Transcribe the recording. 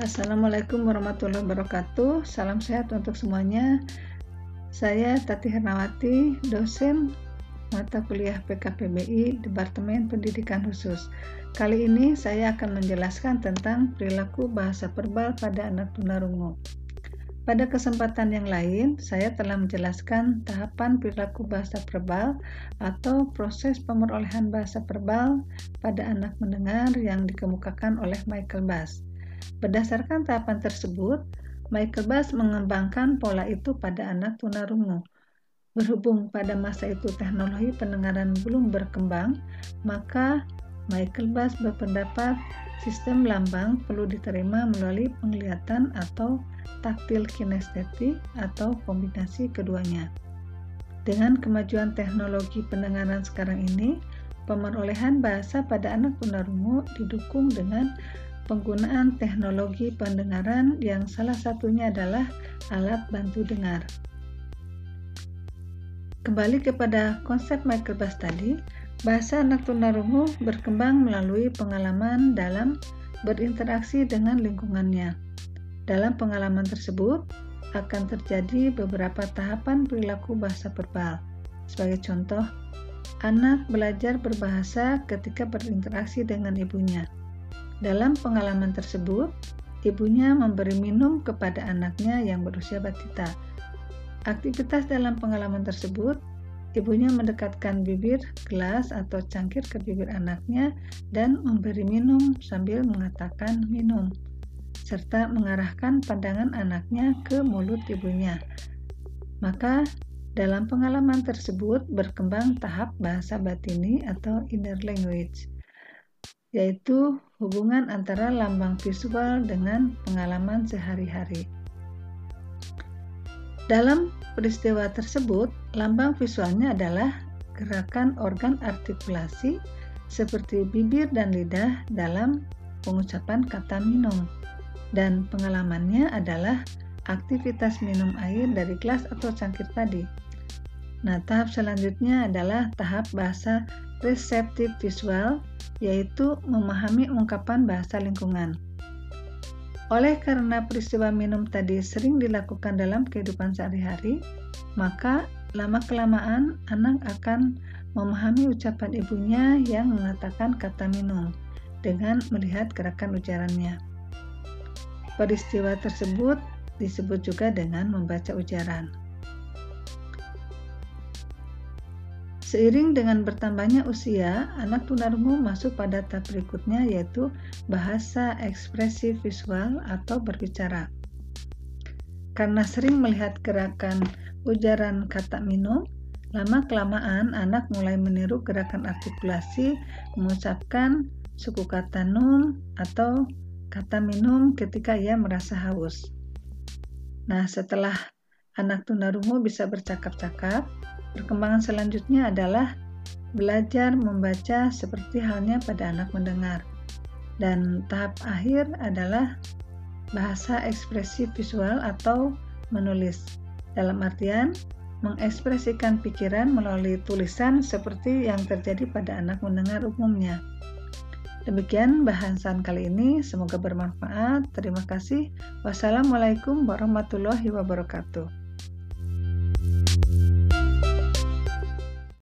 Assalamualaikum warahmatullahi wabarakatuh. Salam sehat untuk semuanya. Saya Tati Hernawati, dosen mata kuliah PKPBI Departemen Pendidikan Khusus. Kali ini saya akan menjelaskan tentang perilaku bahasa verbal pada anak tunarungu. Pada kesempatan yang lain, saya telah menjelaskan tahapan perilaku bahasa verbal atau proses pemerolehan bahasa verbal pada anak mendengar yang dikemukakan oleh Michael Bass. Berdasarkan tahapan tersebut, Michael Bass mengembangkan pola itu pada anak tunarungu. Berhubung pada masa itu teknologi pendengaran belum berkembang, maka Michael Bass berpendapat sistem lambang perlu diterima melalui penglihatan atau taktil kinestetik atau kombinasi keduanya. Dengan kemajuan teknologi pendengaran sekarang ini, pemerolehan bahasa pada anak tunarungu didukung dengan penggunaan teknologi pendengaran yang salah satunya adalah alat bantu dengar. Kembali kepada konsep Michael Bass tadi, bahasa anak tunarungu berkembang melalui pengalaman dalam berinteraksi dengan lingkungannya. Dalam pengalaman tersebut, akan terjadi beberapa tahapan perilaku bahasa verbal. Sebagai contoh, anak belajar berbahasa ketika berinteraksi dengan ibunya. Dalam pengalaman tersebut, ibunya memberi minum kepada anaknya yang berusia batita. Aktivitas dalam pengalaman tersebut, ibunya mendekatkan bibir gelas atau cangkir ke bibir anaknya dan memberi minum sambil mengatakan minum, serta mengarahkan pandangan anaknya ke mulut ibunya. Maka, dalam pengalaman tersebut berkembang tahap bahasa batini atau inner language yaitu hubungan antara lambang visual dengan pengalaman sehari-hari. Dalam peristiwa tersebut, lambang visualnya adalah gerakan organ artikulasi seperti bibir dan lidah dalam pengucapan kata minum. Dan pengalamannya adalah aktivitas minum air dari gelas atau cangkir tadi. Nah, tahap selanjutnya adalah tahap bahasa reseptif visual yaitu memahami ungkapan bahasa lingkungan. Oleh karena peristiwa minum tadi sering dilakukan dalam kehidupan sehari-hari, maka lama-kelamaan anak akan memahami ucapan ibunya yang mengatakan kata minum dengan melihat gerakan ujarannya. Peristiwa tersebut disebut juga dengan membaca ujaran. Seiring dengan bertambahnya usia, anak tunarungu masuk pada tahap berikutnya yaitu bahasa ekspresif visual atau berbicara. Karena sering melihat gerakan ujaran kata minum, lama-kelamaan anak mulai meniru gerakan artikulasi mengucapkan suku kata num atau kata minum ketika ia merasa haus. Nah, setelah anak tunarungu bisa bercakap-cakap, Perkembangan selanjutnya adalah belajar membaca seperti halnya pada anak mendengar. Dan tahap akhir adalah bahasa ekspresi visual atau menulis. Dalam artian, mengekspresikan pikiran melalui tulisan seperti yang terjadi pada anak mendengar umumnya. Demikian bahasan kali ini, semoga bermanfaat. Terima kasih. Wassalamualaikum warahmatullahi wabarakatuh.